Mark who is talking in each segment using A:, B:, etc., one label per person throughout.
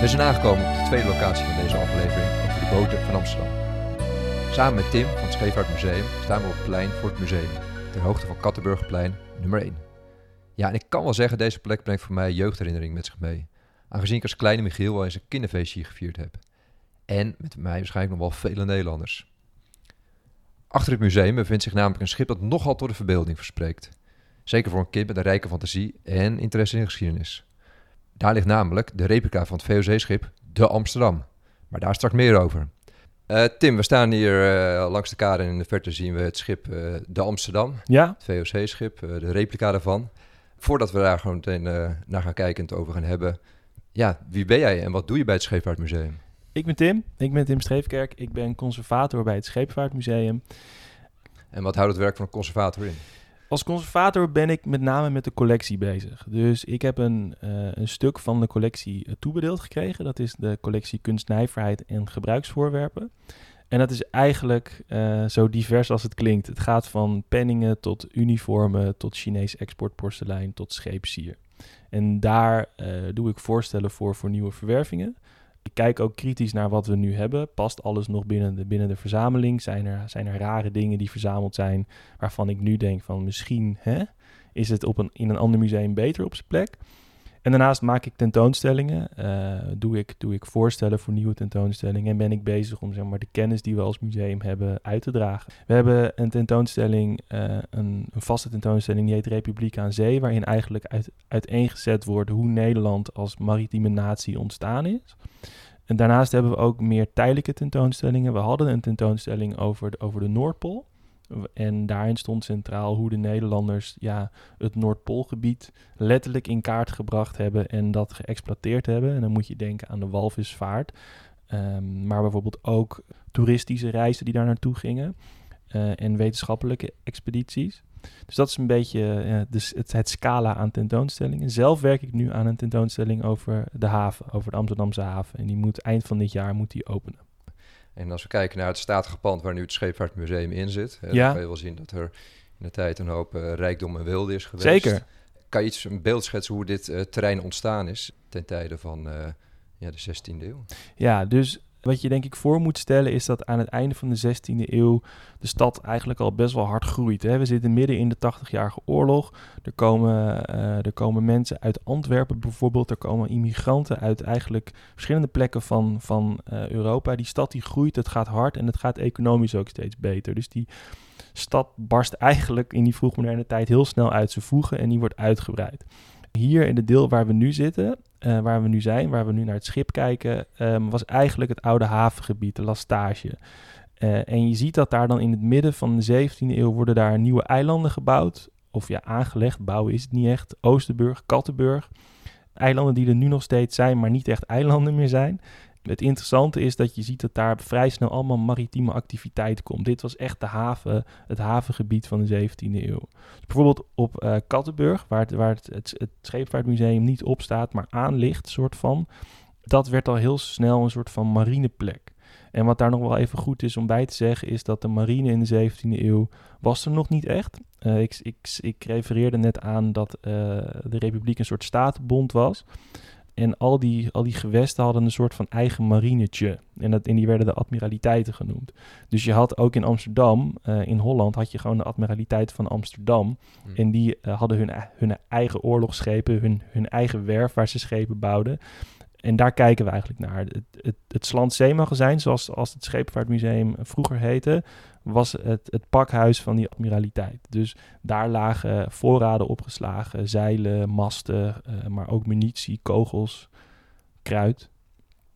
A: We zijn aangekomen op de tweede locatie van deze aflevering over de boten van Amsterdam. Samen met Tim van het Scheepvaartmuseum staan we op het plein voor het museum, ter hoogte van Kattenburgerplein nummer 1. Ja, en ik kan wel zeggen, deze plek brengt voor mij jeugdherinnering met zich mee. Aangezien ik als kleine Michiel wel eens een kinderfeestje gevierd heb. En met mij waarschijnlijk nog wel vele Nederlanders. Achter het museum bevindt zich namelijk een schip dat nogal tot de verbeelding verspreekt. Zeker voor een kind met een rijke fantasie en interesse in geschiedenis. Daar ligt namelijk de replica van het VOC-schip De Amsterdam. Maar daar straks meer over. Uh, Tim, we staan hier uh, langs de kade en in de verte zien we het schip uh, De Amsterdam.
B: Ja.
A: Het VOC-schip, de replica daarvan. Voordat we daar gewoon meteen naar gaan kijken en het over gaan hebben. Ja, wie ben jij en wat doe je bij het Scheepvaartmuseum?
B: Ik ben Tim, ik ben Tim Streefkerk. Ik ben conservator bij het Scheepvaartmuseum.
A: En wat houdt het werk van een conservator in?
B: Als conservator ben ik met name met de collectie bezig. Dus ik heb een, uh, een stuk van de collectie uh, toebedeeld gekregen. Dat is de collectie kunstnijverheid en gebruiksvoorwerpen. En dat is eigenlijk uh, zo divers als het klinkt. Het gaat van penningen tot uniformen, tot Chinees exportporselein, tot scheepsier. En daar doe ik voorstellen voor voor nieuwe verwervingen. Ik kijk ook kritisch naar wat we nu hebben. Past alles nog binnen de, binnen de verzameling? Zijn er, zijn er rare dingen die verzameld zijn waarvan ik nu denk van misschien hè, is het op een, in een ander museum beter op zijn plek? En daarnaast maak ik tentoonstellingen, uh, doe, ik, doe ik voorstellen voor nieuwe tentoonstellingen en ben ik bezig om zeg maar, de kennis die we als museum hebben uit te dragen. We hebben een tentoonstelling, een, een, vaste tentoonstelling die heet Republiek aan Zee, waarin eigenlijk uit, uiteengezet wordt hoe Nederland als maritieme natie ontstaan is. En daarnaast hebben we ook meer tijdelijke tentoonstellingen. We hadden een tentoonstelling over de, over de Noordpool. En daarin stond centraal hoe de Nederlanders ja, het Noordpoolgebied letterlijk in kaart gebracht hebben en dat geëxploiteerd hebben. En dan moet je denken aan de walvisvaart. Um, maar bijvoorbeeld ook toeristische reizen die daar naartoe gingen. Uh, en wetenschappelijke expedities. Dus dat is een beetje dus het, het, scala aan tentoonstellingen. Zelf werk ik nu aan een tentoonstelling over de haven, over de Amsterdamse haven. En die moet eind van dit jaar moet die openen.
A: En als we kijken naar het statige pand waar nu het Scheepvaartmuseum in zit, hè, ja. dan kan je wel zien dat er in de tijd een hoop uh, rijkdom en wilde is geweest.
B: Zeker.
A: Kan je iets een beeld schetsen hoe dit uh, terrein ontstaan is ten tijde van uh, ja, de 16e eeuw?
B: Ja, dus wat je denk ik voor moet stellen is dat aan het einde van de 16e eeuw de stad eigenlijk al best wel hard groeit. Hè. We zitten midden in de 80-jarige oorlog. Er komen, uh, er komen mensen uit Antwerpen bijvoorbeeld. Er komen immigranten uit eigenlijk verschillende plekken van, van uh, Europa. Die stad die groeit, het gaat hard en het gaat economisch ook steeds beter. Dus die stad barst eigenlijk in die vroegmoderne tijd heel snel uit zijn voegen en die wordt uitgebreid. Hier in het deel waar we nu zitten, uh, waar we nu zijn, waar we nu naar het schip kijken, um, was eigenlijk het oude havengebied, de Lastage. Uh, en je ziet dat daar dan in het midden van de 17e eeuw worden daar nieuwe eilanden gebouwd. Of ja, aangelegd, bouwen is het niet echt. Oosterburg, Kattenburg. Eilanden die er nu nog steeds zijn, maar niet echt eilanden meer zijn. Het interessante is dat je ziet dat daar vrij snel allemaal maritieme activiteit komt. Dit was echt de haven, het havengebied van de 17e eeuw. Dus bijvoorbeeld op uh, Kattenburg, waar, het, waar het, het, het Scheepvaartmuseum niet op staat, maar aan ligt, soort van. Dat werd al heel snel een soort van marineplek. En wat daar nog wel even goed is om bij te zeggen, is dat de marine in de 17e eeuw was er nog niet echt. Uh, ik, ik, ik refereerde net aan dat uh, de republiek een soort statenbond was. En al die, al die gewesten hadden een soort van eigen marinetje. En, dat, en die werden de admiraliteiten genoemd. Dus je had ook in Amsterdam, uh, in Holland, had je gewoon de admiraliteit van Amsterdam. Hmm. En die uh, hadden hun, hun eigen oorlogsschepen, hun, hun eigen werf waar ze schepen bouwden. En daar kijken we eigenlijk naar. Het, het, het zoals als het Scheepvaartmuseum vroeger heette, was het, het pakhuis van die admiraliteit. Dus daar lagen voorraden opgeslagen, zeilen, masten, uh, maar ook munitie, kogels, kruid.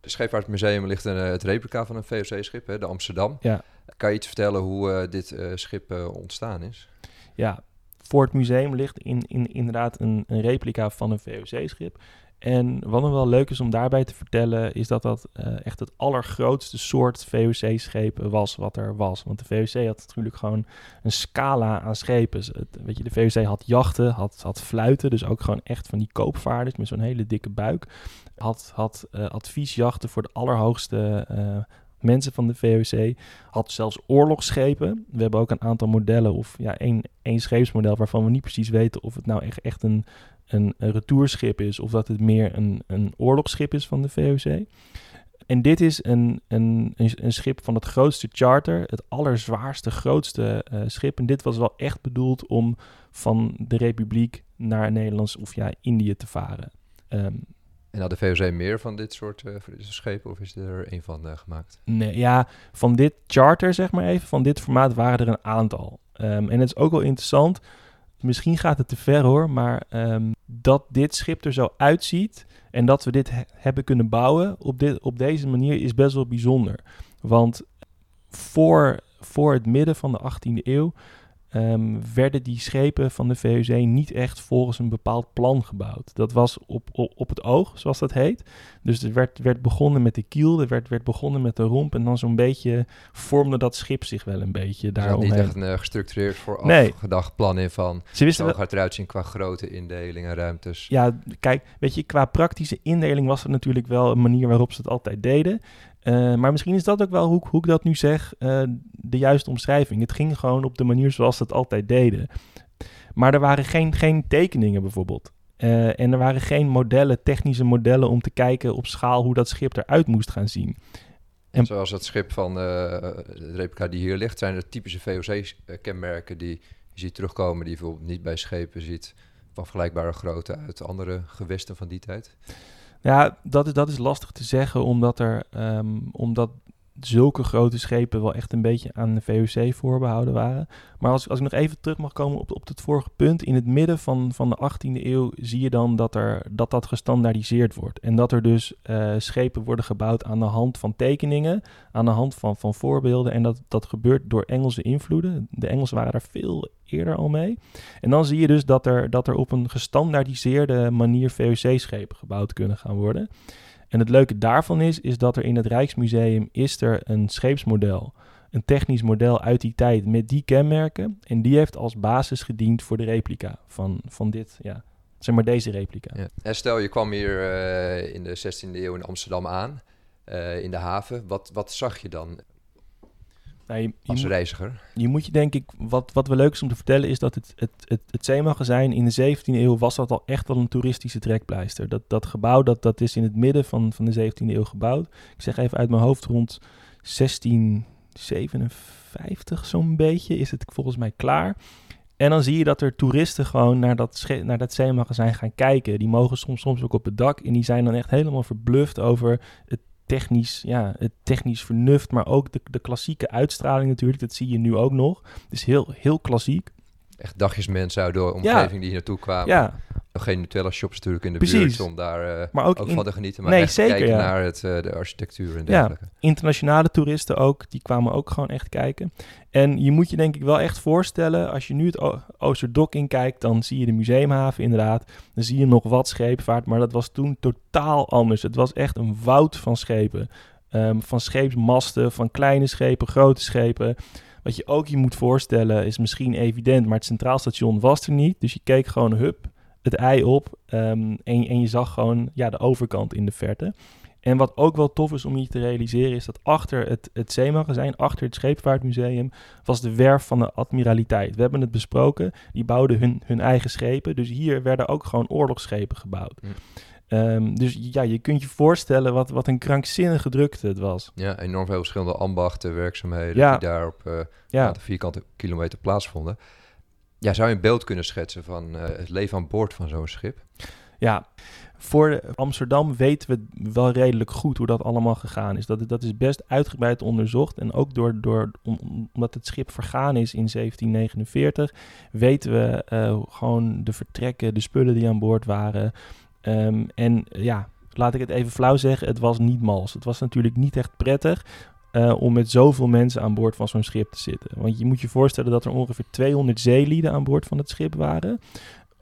A: Het Scheepvaartmuseum ligt een, het replica van een VOC-schip, de Amsterdam.
B: Ja.
A: Kan je iets vertellen hoe uh, dit uh, schip ontstaan is?
B: Ja, voor het museum ligt in, in, inderdaad een, een replica van een VOC-schip. En wat nog wel leuk is om daarbij te vertellen, is dat dat uh, echt het allergrootste soort VOC-schepen was wat er was. Want de VOC had natuurlijk gewoon een scala aan schepen. Het, weet je, de VOC had jachten, had, had fluiten, dus ook gewoon echt van die koopvaarders met zo'n hele dikke buik. Had, had uh, adviesjachten voor de allerhoogste uh, mensen van de VOC. Had zelfs oorlogsschepen. We hebben ook een aantal modellen of ja, één, één scheepsmodel waarvan we niet precies weten of het nou echt, echt een, een, een retourschip is of dat het meer een, een oorlogsschip is van de VOC. En dit is een, een, een, schip van het grootste charter, het allerzwaarste, grootste uh, schip. En dit was wel echt bedoeld om van de Republiek naar Nederlands of ja, Indië te varen. Um,
A: en had de VOC meer van dit soort uh, schepen of is er een van uh, gemaakt?
B: Nee, ja, van dit charter zeg maar even, van dit formaat waren er een aantal. Um, en het is ook wel interessant, misschien gaat het te ver hoor, maar um, dat dit schip er zo uitziet en dat we dit hebben kunnen bouwen op, dit, op deze manier is best wel bijzonder. Want voor, voor het midden van de 18e eeuw um, werden die schepen van de VOC niet echt volgens een bepaald plan gebouwd. Dat was op, op, op het oog, zoals dat heet. Dus er werd, werd begonnen met de kiel, er werd, werd begonnen met de romp en dan zo'n beetje vormde dat schip zich wel een beetje daaromheen.
A: niet echt een uh, gestructureerd voor nee. afgedacht plan in van Ze wisten zo gaat eruit zien qua grote indeling en ruimtes.
B: Ja, kijk, weet je, qua praktische indeling was het natuurlijk wel een manier waarop ze het altijd deden. Uh, maar misschien is dat ook wel, hoe, hoe ik dat nu zeg, uh, de juiste omschrijving. Het ging gewoon op de manier zoals ze het altijd deden. Maar er waren geen, geen tekeningen bijvoorbeeld. Uh, en er waren geen modellen, technische modellen om te kijken op schaal hoe dat schip eruit moest gaan zien.
A: En zoals het schip van de replica die hier ligt, zijn er typische VOC-kenmerken die je ziet terugkomen, die je bijvoorbeeld niet bij schepen ziet van vergelijkbare grootte uit andere gewesten van die tijd.
B: Ja, dat is, dat is lastig te zeggen, omdat, er, um, omdat zulke grote schepen wel echt een beetje aan de VOC voorbehouden waren. Maar als, als ik nog even terug mag komen op, op het vorige punt. In het midden van, van de 18e eeuw zie je dan dat, er, dat dat gestandaardiseerd wordt. En dat er dus uh, schepen worden gebouwd aan de hand van tekeningen, aan de hand van, van voorbeelden. En dat, dat gebeurt door Engelse invloeden. De Engelsen waren daar veel eerder al mee. En dan zie je dus dat er, dat er op een gestandaardiseerde manier VOC-schepen gebouwd kunnen gaan worden. En het leuke daarvan is, is dat er in het Rijksmuseum is er een scheepsmodel, een technisch model uit die tijd met die kenmerken. En die heeft als basis gediend voor de replica van, van dit, ja, zeg maar deze replica. Ja.
A: En stel je kwam hier uh, in de 16e eeuw in Amsterdam aan, uh, in de haven. Wat, wat zag je dan? Nou, je, als reiziger?
B: Je moet je denk ik, wat, wat wel leuk is om te vertellen, is dat het, het, het, het zeemagazijn in de 17e eeuw was dat al echt wel een toeristische trekpleister. Dat, dat gebouw, dat, dat is in het midden van, van de 17e eeuw gebouwd. Ik zeg even uit mijn hoofd, rond 1657 zo'n beetje is het volgens mij klaar. En dan zie je dat er toeristen gewoon naar dat, naar dat zeemagazijn gaan kijken. Die mogen soms, soms ook op het dak. En die zijn dan echt helemaal verbluft over het technisch, ja, het technisch vernuft, maar ook de, de klassieke uitstraling natuurlijk. Dat zie je nu ook nog. Dus heel, heel klassiek.
A: Echt dagjes mensen uit de omgeving die hier naartoe kwamen. Ja, geen Nutella-shops natuurlijk in de buurt om daar uh, maar ook, van te genieten. Maar nee, echt zeker, kijken naar het, uh, de architectuur en dergelijke.
B: Ja, internationale toeristen ook, die kwamen ook gewoon echt kijken. En je moet je denk ik wel echt voorstellen, als je nu het Oosterdok inkijkt, dan zie je de museumhaven inderdaad. Dan zie je nog wat scheepvaart, maar dat was toen totaal anders. Het was echt een woud van schepen. Um, van scheepsmasten, van kleine schepen, grote schepen. Wat je ook je moet voorstellen is misschien evident, maar het centraal station was er niet. Dus je keek gewoon, hup, het ei op um, en, en je zag gewoon ja, de overkant in de verte. En wat ook wel tof is om je te realiseren, is dat achter het, het zeemagazijn, achter het Scheepvaartmuseum, was de werf van de admiraliteit. We hebben het besproken, die bouwden hun, hun eigen schepen. Dus hier werden ook gewoon oorlogsschepen gebouwd. Um, dus ja, je kunt je voorstellen wat, wat een krankzinnige drukte het was.
A: Ja, enorm veel verschillende ambachten, werkzaamheden ja. die daar op uh, ja. de vierkante kilometer plaatsvonden. Ja, zou je een beeld kunnen schetsen van uh, het leven aan boord van zo'n schip?
B: Ja, voor Amsterdam weten we wel redelijk goed hoe dat allemaal gegaan is. Dat, dat is best uitgebreid onderzocht. En ook door, door, omdat het schip vergaan is in 1749, weten we uh, gewoon de vertrekken, de spullen die aan boord waren. Um, en ja, laat ik het even flauw zeggen, het was niet mals. Het was natuurlijk niet echt prettig. Uh, om met zoveel mensen aan boord van zo'n schip te zitten. Want je moet je voorstellen dat er ongeveer 200 zeelieden aan boord van het schip waren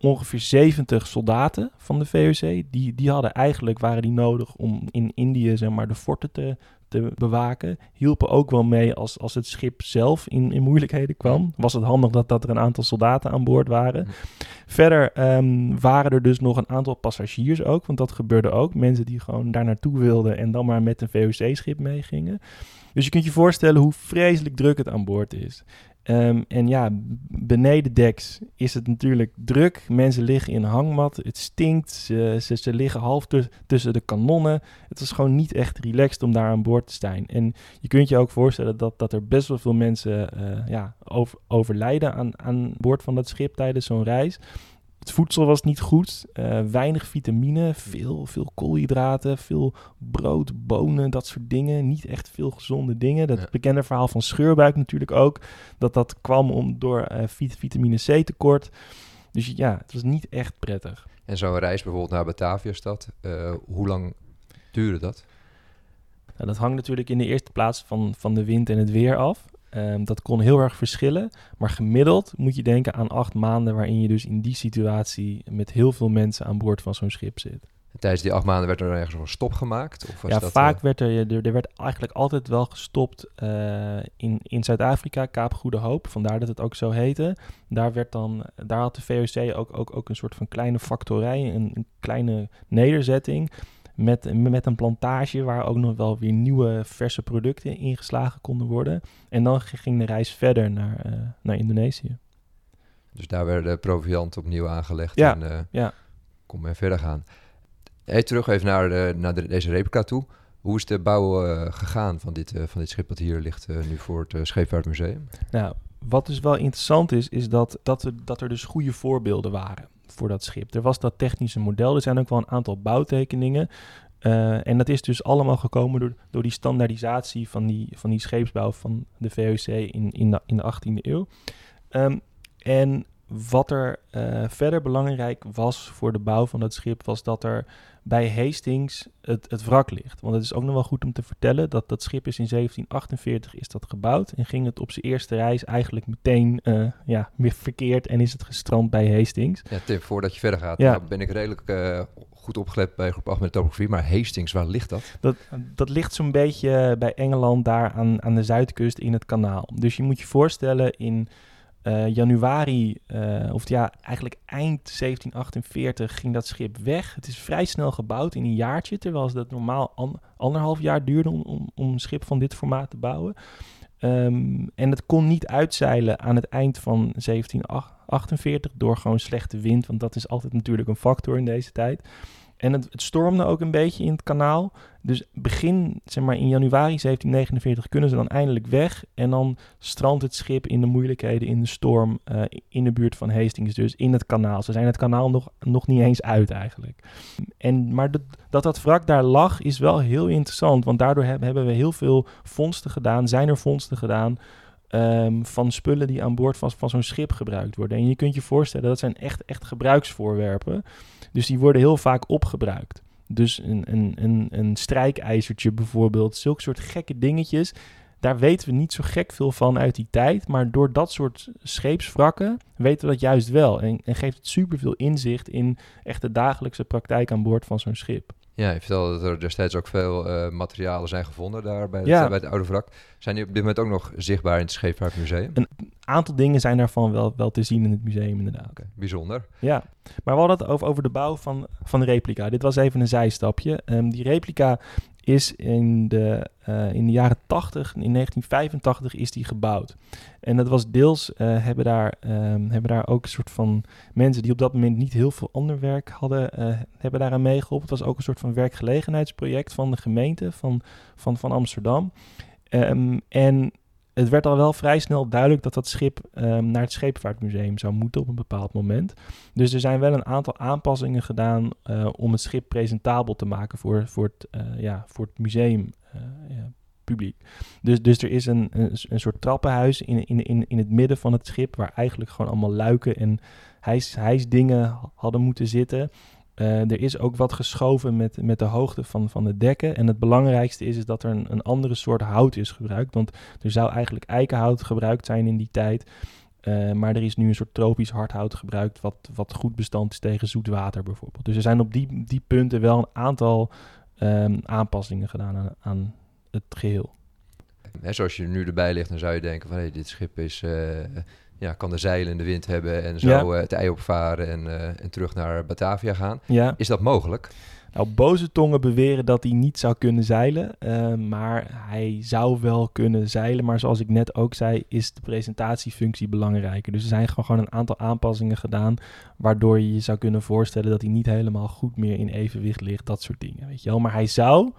B: ongeveer 70 soldaten van de VOC. Die, die hadden eigenlijk, waren die nodig om in Indië zeg maar, de forten te, te bewaken. Hielpen ook wel mee als, als het schip zelf in, in moeilijkheden kwam. Was het handig dat, dat er een aantal soldaten aan boord waren. Verder ehm, waren er dus nog een aantal passagiers ook, want dat gebeurde ook. Mensen die gewoon daar naartoe wilden en dan maar met een VOC-schip meegingen. Dus je kunt je voorstellen hoe vreselijk druk het aan boord is. Ehm, en ja, beneden deks is het natuurlijk druk. Mensen liggen in hangmat. Het stinkt. Ze, ze, liggen half tussen de kanonnen. Het is gewoon niet echt relaxed om daar aan boord te zijn. En je kunt je ook voorstellen dat, dat er best wel veel mensen uh, ja, over, overlijden aan, aan boord van dat schip tijdens zo'n reis. Het voedsel was niet goed, uh, weinig vitamine, veel, veel koolhydraten, veel brood, bonen, dat soort dingen. Niet echt veel gezonde dingen. Dat bekende verhaal van scheurbuik natuurlijk ook. Dat dat kwam om door uh, vitamine C tekort. Dus ja, het was niet echt prettig.
A: En zo'n reis bijvoorbeeld naar Bataviastad, uh, hoe lang duurde dat?
B: Nou, dat hangt natuurlijk in de eerste plaats van, van de wind en het weer af. Um, dat kon heel erg verschillen, maar gemiddeld moet je denken aan acht maanden waarin je dus in die situatie met heel veel mensen aan boord van zo'n schip zit.
A: En tijdens die acht maanden werd er ergens een stop gemaakt?
B: Of was ja, dat, vaak uh... werd er, er, er, werd eigenlijk altijd wel gestopt uh, in, in Zuid-Afrika, Kaap Goede Hoop, vandaar dat het ook zo heette. Daar, werd dan, daar had de VOC ook, ook, ook een soort van kleine factorij, een, een kleine nederzetting met, met een plantage waar ook nog wel weer nieuwe verse producten ingeslagen konden worden. En dan ging de reis verder naar, uh, naar Indonesië.
A: Dus daar werden de provianten opnieuw aangelegd ja, en uh, ja. kon men verder gaan. Hey, terug even naar, de, naar de, deze replica toe. Hoe is de bouw uh, gegaan van dit, van dit schip dat hier ligt nu voor het Scheepvaartmuseum?
B: Nou, wat dus wel interessant is, is dat, dat, er, dat er dus goede voorbeelden waren voor dat schip. Er was dat technische model. Er zijn ook wel een aantal bouwtekeningen. Uh, en dat is dus allemaal gekomen door, door die standaardisatie van die, van die scheepsbouw van de VOC in, in, de, in de 18e eeuw. Um, en wat er uh, verder belangrijk was voor de bouw van dat schip, was dat er bij Hastings het, het wrak ligt. Want het is ook nog wel goed om te vertellen dat dat schip is in 1748 is dat gebouwd en ging het op zijn eerste reis eigenlijk meteen uh, ja, weer verkeerd en is het gestrand bij Hastings.
A: Ja, Tim, voordat je verder gaat, ja. nou ben ik redelijk uh, goed opgelet bij groep 8 met topografie, maar Hastings, waar ligt dat?
B: Dat, dat ligt zo'n beetje bij Engeland daar aan, aan de zuidkust in het kanaal. Dus je moet je voorstellen in uh, januari, uh, of ja, eigenlijk eind 1748 ging dat schip weg. Het is vrij snel gebouwd in een jaartje, terwijl het normaal an anderhalf jaar duurde om, om, een schip van dit formaat te bouwen. Um, en het kon niet uitzeilen aan het eind van 1748 door gewoon slechte wind, want dat is altijd natuurlijk een factor in deze tijd. En het, het, stormde ook een beetje in het kanaal. Dus begin, zeg maar in januari 1749 kunnen ze dan eindelijk weg. En dan strandt het schip in de moeilijkheden in de storm uh, in de buurt van Hastings, dus in het kanaal. Ze zijn het kanaal nog, nog niet eens uit eigenlijk. En, maar de, dat dat wrak daar lag is wel heel interessant, want daardoor heb, hebben we heel veel vondsten gedaan, zijn er vondsten gedaan Um, van spullen die aan boord van, van zo'n schip gebruikt worden. En je kunt je voorstellen, dat zijn echt, echt gebruiksvoorwerpen. Dus die worden heel vaak opgebruikt. Dus een, een, een, een strijkijzertje bijvoorbeeld, zulke soort gekke dingetjes. Daar weten we niet zo gek veel van uit die tijd. Maar door dat soort scheepswrakken weten we dat juist wel. En, en geeft het superveel inzicht in echt de dagelijkse praktijk aan boord van zo'n schip.
A: Ja, je vertelde dat er destijds ook veel uh, materialen zijn gevonden daar bij het, ja. bij het oude wrak. Zijn die op dit moment ook nog zichtbaar in het Scheepvaartmuseum?
B: Een aantal dingen zijn daarvan wel, wel te zien in het museum inderdaad. Okay,
A: bijzonder.
B: Ja, maar we hadden het over, over de bouw van, van de replica. Dit was even een zijstapje. Um, die replica is in de, uh, in de jaren 80, in 1985 is die gebouwd. En dat was deels, uh, hebben, daar, um, hebben daar ook een soort van mensen die op dat moment niet heel veel ander werk hadden, uh, hebben daaraan meegeholpen. Het was ook een soort van werkgelegenheidsproject van de gemeente van, van, van Amsterdam. Um, en het werd al wel vrij snel duidelijk dat dat schip um, naar het Scheepvaartmuseum zou moeten op een bepaald moment. Dus er zijn wel een aantal aanpassingen gedaan uh, om het schip presentabel te maken voor, voor, het, uh, ja, voor het museum. Uh, ja, publiek. Dus, dus er is een, een, een, soort trappenhuis in, in, in, in het midden van het schip, waar eigenlijk gewoon allemaal luiken en hijs, hijsdingen hadden moeten zitten. Uh, er is ook wat geschoven met, met de hoogte van, van de dekken. En het belangrijkste is, is dat er een, een andere soort hout is gebruikt. Want er zou eigenlijk eikenhout gebruikt zijn in die tijd. Eh, maar er is nu een soort tropisch hardhout gebruikt, wat, wat goed bestand is tegen zoet water bijvoorbeeld. Dus er zijn op die, die punten wel een aantal ehm, aanpassingen gedaan aan, aan het geheel.
A: Zoals je nu erbij ligt, dan zou je denken van... Hey, dit schip is, eh, ja, kan de zeilen in de wind hebben en zo
B: Ja.
A: eh, het ei opvaren en, eh, en terug naar Batavia gaan.
B: Ja.
A: Is dat mogelijk?
B: Nou, boze tongen beweren dat hij niet zou kunnen zeilen. eh, maar hij zou wel kunnen zeilen. Maar zoals ik net ook zei, is de presentatiefunctie belangrijker. Dus er zijn gewoon, gewoon een aantal aanpassingen gedaan. Waardoor je je zou kunnen voorstellen dat hij niet helemaal goed meer in evenwicht ligt. Dat soort dingen. Weet je wel. Maar hij zou,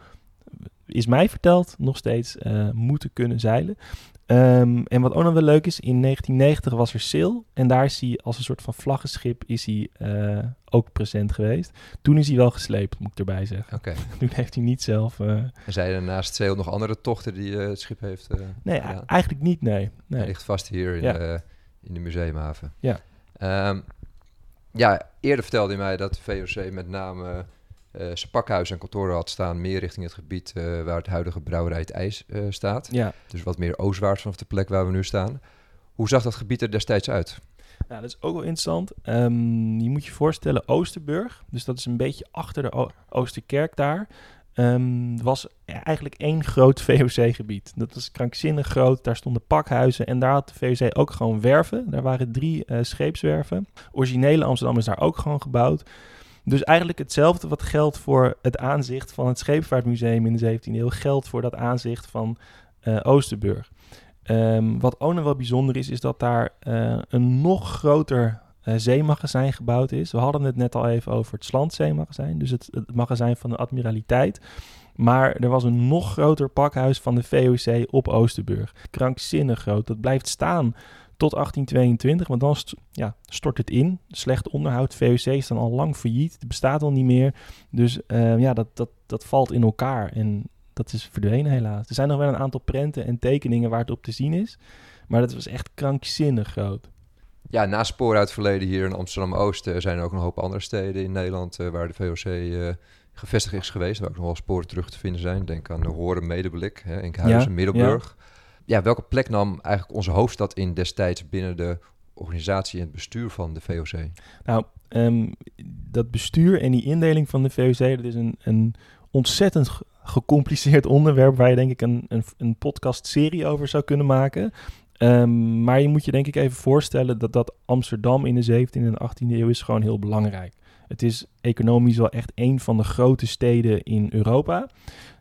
B: is mij verteld, nog steeds eh, moeten kunnen zeilen. Ehm, en wat ook nog wel leuk is, in 1990 was er Sail. En daar is hij als een soort van vlaggenschip is hij, eh, ook present geweest. Toen is hij wel gesleept, moet ik erbij zeggen.
A: Oké.
B: Toen heeft hij niet zelf... eh,
A: En zijn er naast Zeel nog andere tochten die eh, het schip heeft
B: nee,
A: gedaan?
B: eigenlijk niet, nee.
A: Hij
B: nee.
A: ligt vast hier in,
B: Ja.
A: de, in de museumhaven.
B: Ja.
A: Ehm, ja, eerder vertelde hij mij dat de VOC met name zijn pakhuis en kantoren had staan... meer richting het gebied eh, waar het huidige brouwerij het IJs eh, staat.
B: Ja,
A: Dus wat meer oostwaarts vanaf de plek waar we nu staan. Hoe zag dat gebied er destijds uit?
B: Ja, dat is ook wel interessant. Ehm, je moet je voorstellen, Oosterburg, dus dat is een beetje achter de O- Oosterkerk daar, ehm, was eigenlijk één groot VOC-gebied. Dat was krankzinnig groot, daar stonden pakhuizen en daar had de VOC ook gewoon werven. Daar waren drie eh, scheepswerven. Originele Amsterdam is daar ook gewoon gebouwd. Dus eigenlijk hetzelfde wat geldt voor het aanzicht van het Scheepvaartmuseum in de 17e eeuw, geldt voor dat aanzicht van eh, Oosterburg. Ehm, wat ook nog wel bijzonder is, is dat daar eh, een nog groter eh, zeemagazijn gebouwd is. We hadden het net al even over het Slandzeemagazijn, dus het, het magazijn van de Admiraliteit. Maar er was een nog groter pakhuis van de VOC op Oosterburg. Krankzinnig groot. Dat blijft staan tot 1822, want dan st- ja, stort het in. Slecht onderhoud. VOC is dan al lang failliet. Het bestaat al niet meer. Dus eh, ja, dat, dat, dat valt in elkaar. En dat is verdwenen helaas. Er zijn nog wel een aantal prenten en tekeningen waar het op te zien is. Maar dat was echt krankzinnig groot.
A: Ja, na spoor uit het verleden hier in Amsterdam-Oost... eh, zijn er ook nog een hoop andere steden in Nederland... eh, waar de VOC eh, gevestigd is geweest. Waar ook nog wel sporen terug te vinden zijn. Denk aan de Horen, Medeblik, hè, Enkhuizen,
B: Ja,
A: Middelburg. Ja. Welke plek nam eigenlijk onze hoofdstad in destijds... binnen de organisatie en het bestuur van de VOC?
B: Nou, ehm, dat bestuur en die indeling van de VOC, dat is een, een ontzettend ge- gecompliceerd onderwerp waar je denk ik een, een, een podcast-serie over zou kunnen maken. Ehm, maar je moet je denk ik even voorstellen dat dat Amsterdam in de 17e en 18e eeuw is gewoon heel belangrijk. Het is economisch wel echt een van de grote steden in Europa.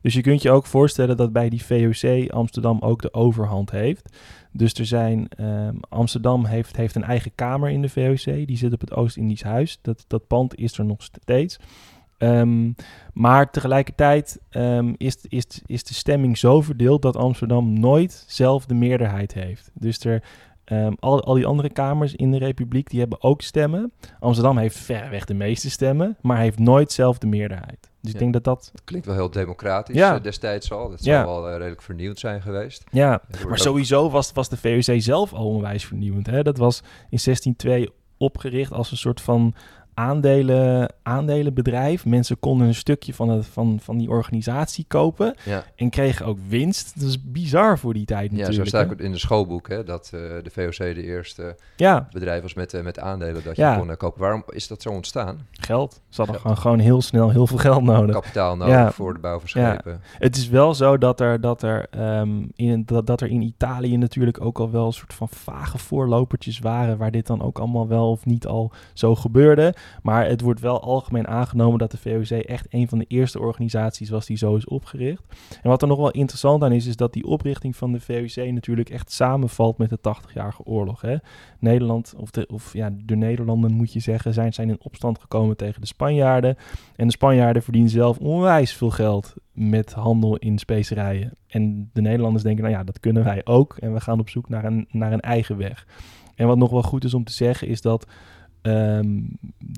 B: Dus je kunt je ook voorstellen dat bij die VOC Amsterdam ook de overhand heeft. Dus er zijn, ehm, Amsterdam heeft, heeft een eigen kamer in de VOC. Die zit op het Oost-Indisch Huis. Dat, dat pand is er nog steeds. Ehm, maar tegelijkertijd ehm, is, is, is de stemming zo verdeeld dat Amsterdam nooit zelf de meerderheid heeft. Dus er, ehm, al, al die andere kamers in de Republiek die hebben ook stemmen. Amsterdam heeft verreweg de meeste stemmen, maar heeft nooit zelf de meerderheid. Dus ik denk dat dat.
A: Het klinkt wel heel democratisch
B: Ja.
A: eh, destijds al. Dat
B: Ja.
A: zal wel eh, redelijk vernieuwd zijn geweest.
B: Ja, Maar
A: ook-
B: sowieso was, was de VOC zelf al onwijs vernieuwend. Hè? Dat was in 1602 opgericht als een soort van aandelen, aandelenbedrijf. Mensen konden een stukje van, het, van, van die organisatie kopen
A: Ja,
B: en kregen ook winst. Dat is bizar voor die tijd
A: ja
B: natuurlijk.
A: zo staat ook in de schoolboek hè, dat eh, de VOC de eerste
B: Ja,
A: bedrijf was met, eh, met aandelen dat
B: Ja.
A: je kon eh, kopen. Waarom is dat zo ontstaan?
B: geld. Ze hadden gewoon, gewoon heel snel heel veel geld nodig.
A: Kapitaal nodig
B: Ja.
A: voor de bouw van
B: Ja.
A: schepen.
B: Het is wel zo dat er, dat, er, ehm, in, dat, dat er in Italië natuurlijk ook al wel een soort van vage voorlopertjes waren. Waar dit dan ook allemaal wel of niet al zo gebeurde. Maar het wordt wel algemeen aangenomen dat de VOC echt een van de eerste organisaties was die zo is opgericht. En wat er nog wel interessant aan is, is dat die oprichting van de VOC natuurlijk echt samenvalt met de 80-jarige oorlog. Hè? Nederland, of, de, of ja, de Nederlanden moet je zeggen, zijn, zijn in opstand gekomen tegen de Spanjaarden. En de Spanjaarden verdienen zelf onwijs veel geld met handel in specerijen. En de Nederlanders denken, nou ja, dat kunnen wij ook. En we gaan op zoek naar een, naar een eigen weg. En wat nog wel goed is om te zeggen, is dat ehm,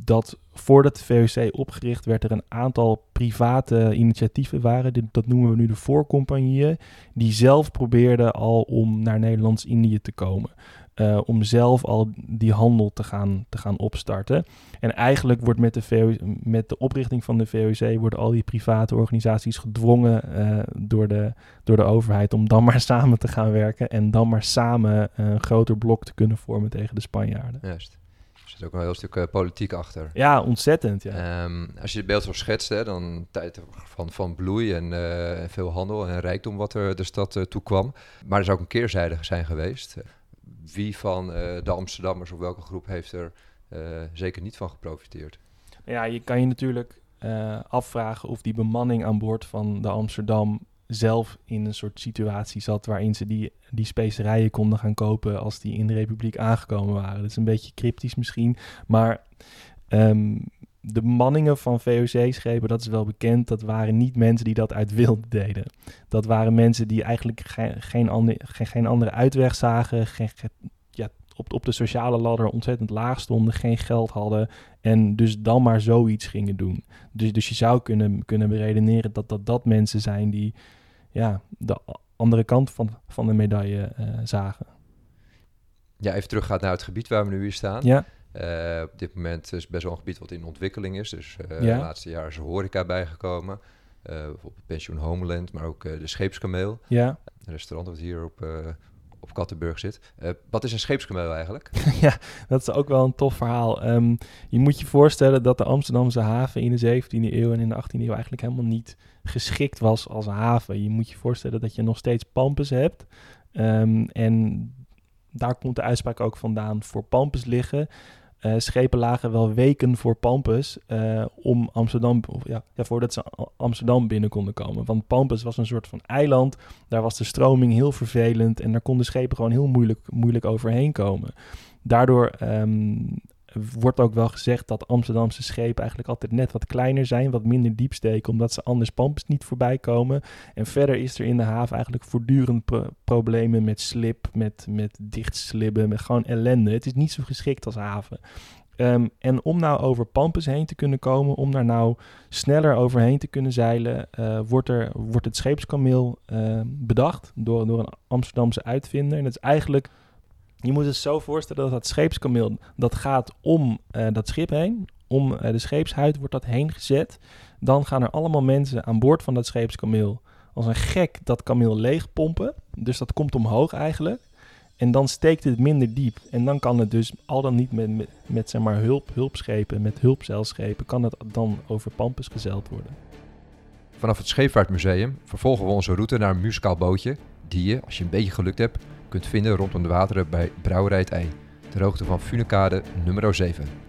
B: dat voordat de VOC opgericht werd, er een aantal private initiatieven waren. Dat noemen we nu de voorcompagnieën. Die zelf probeerden al om naar Nederlands-Indië te komen. Uh, om zelf al die handel te gaan, te gaan opstarten. En eigenlijk wordt met de, met de oprichting van de VOC worden al die private organisaties gedwongen uh, door, de, door de overheid om dan maar samen te gaan werken en dan maar samen een groter blok te kunnen vormen tegen de Spanjaarden.
A: Juist. Zit ook een heel stuk uh, politiek achter.
B: Ja, ontzettend. Ja.
A: Um, als je het beeld zo schetst, hè, dan tijd van, van bloei en uh, veel handel en rijkdom wat er de stad uh, toe kwam. Maar er zou ook een keerzijde zijn geweest wie van de Amsterdammers of welke groep heeft er zeker niet van geprofiteerd?
B: Ja, je kan je natuurlijk afvragen of die bemanning aan boord van de Amsterdam zelf in een soort situatie zat waarin ze die, die specerijen konden gaan kopen als die in de Republiek aangekomen waren. Dat is een beetje cryptisch misschien, maar um, de manningen van VOC-schepen, dat is wel bekend, dat waren niet mensen die dat uit wilde deden. Dat waren mensen die eigenlijk geen, geen, ander, geen, andere uitweg zagen, geen, op, op de sociale ladder ontzettend laag stonden, geen geld hadden en dus dan maar zoiets gingen doen. Dus, dus je zou kunnen, kunnen beredeneren dat, dat dat mensen zijn die ja, de andere kant van, van de medaille uh, zagen.
A: Ja, even teruggaat naar het gebied waar we nu hier staan.
B: Ja.
A: Uh, op dit moment is het best wel een gebied wat in ontwikkeling is. Dus uh, ja. de laatste jaren is er horeca bijgekomen. Uh, bijvoorbeeld Pension Homeland, maar ook de Scheepskameel.
B: Ja.
A: Een restaurant dat hier op, op Kattenburg zit. wat is een scheepskameel eigenlijk?
B: ja, dat is ook wel een tof verhaal. Um, je moet je voorstellen dat de Amsterdamse haven in de 17e eeuw en in de 18e eeuw eigenlijk helemaal niet geschikt was als haven. Je moet je voorstellen dat je nog steeds pampus hebt. Um, en daar komt de uitspraak ook vandaan voor pampus liggen. Uh, schepen lagen wel weken voor Pampus uh, om Amsterdam, of ja, ja, voordat ze Amsterdam binnen konden komen. Want Pampus was een soort van eiland, daar was de stroming heel vervelend en daar konden schepen gewoon heel moeilijk, moeilijk overheen komen. Daardoor um, wordt ook wel gezegd dat Amsterdamse schepen eigenlijk altijd net wat kleiner zijn, wat minder diep steken, omdat ze anders Pampus niet voorbij komen. En verder is er in de haven eigenlijk voortdurend pro problemen met slip, met, met dichtslibben, met gewoon ellende. Het is niet zo geschikt als haven. Um, en om nou over Pampus heen te kunnen komen, om daar nou sneller overheen te kunnen zeilen, uh, wordt, er, wordt het scheepskameel uh, bedacht door, door een Amsterdamse uitvinder. En dat is eigenlijk je moet het zo voorstellen dat dat scheepskameel, dat gaat om uh, dat schip heen. Om uh, de scheepshuid wordt dat heen gezet. Dan gaan er allemaal mensen aan boord van dat scheepskameel als een gek dat kameel leegpompen. Dus dat komt omhoog eigenlijk. En dan steekt het minder diep. En dan kan het dus al dan niet met, met, met zeg maar hulp, hulpschepen, met hulpzeilschepen, kan het dan over Pampus gezeild worden.
A: Vanaf het Scheepvaartmuseum vervolgen we onze route naar een muzikaal bootje, die je, als je een beetje gelukt hebt, kunt vinden rondom de wateren bij Brouwerij het Ei, ter hoogte van Funekade nummer 7.